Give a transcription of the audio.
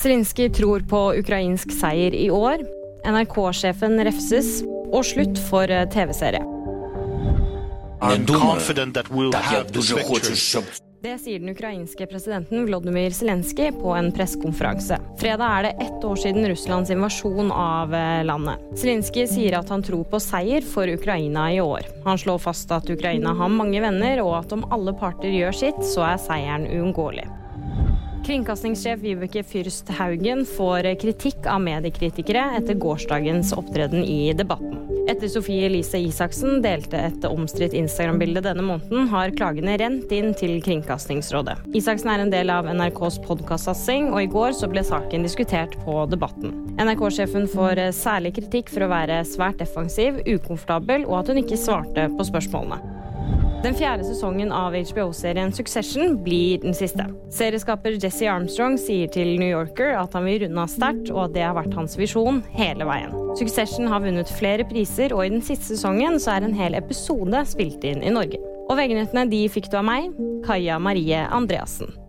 Zelinskyj tror på ukrainsk seier i år. NRK-sjefen refses. Og slutt for eh, TV-serie. Det sier den ukrainske presidenten Vlodymyr Zelenskyj på en pressekonferanse. Fredag er det ett år siden Russlands invasjon av eh, landet. Zelenskyj sier at han tror på seier for Ukraina i år. Han slår fast at Ukraina har mange venner, og at om alle parter gjør sitt, så er seieren uunngåelig. Kringkastingssjef Vibeke Fyrst Haugen får kritikk av mediekritikere etter gårsdagens opptreden i Debatten. Etter Sofie Elise Isaksen delte et omstridt Instagram-bilde denne måneden, har klagene rent inn til Kringkastingsrådet. Isaksen er en del av NRKs podkastsatsing, og i går så ble saken diskutert på Debatten. NRK-sjefen får særlig kritikk for å være svært defensiv, ukomfortabel og at hun ikke svarte på spørsmålene. Den fjerde sesongen av HBO-serien Succession blir den siste. Serieskaper Jesse Armstrong sier til New Yorker at han vil runde av sterkt, og at det har vært hans visjon hele veien. Succession har vunnet flere priser, og i den siste sesongen så er en hel episode spilt inn i Norge. Og VG-nyhetene de fikk du av meg, Kaja Marie Andreassen.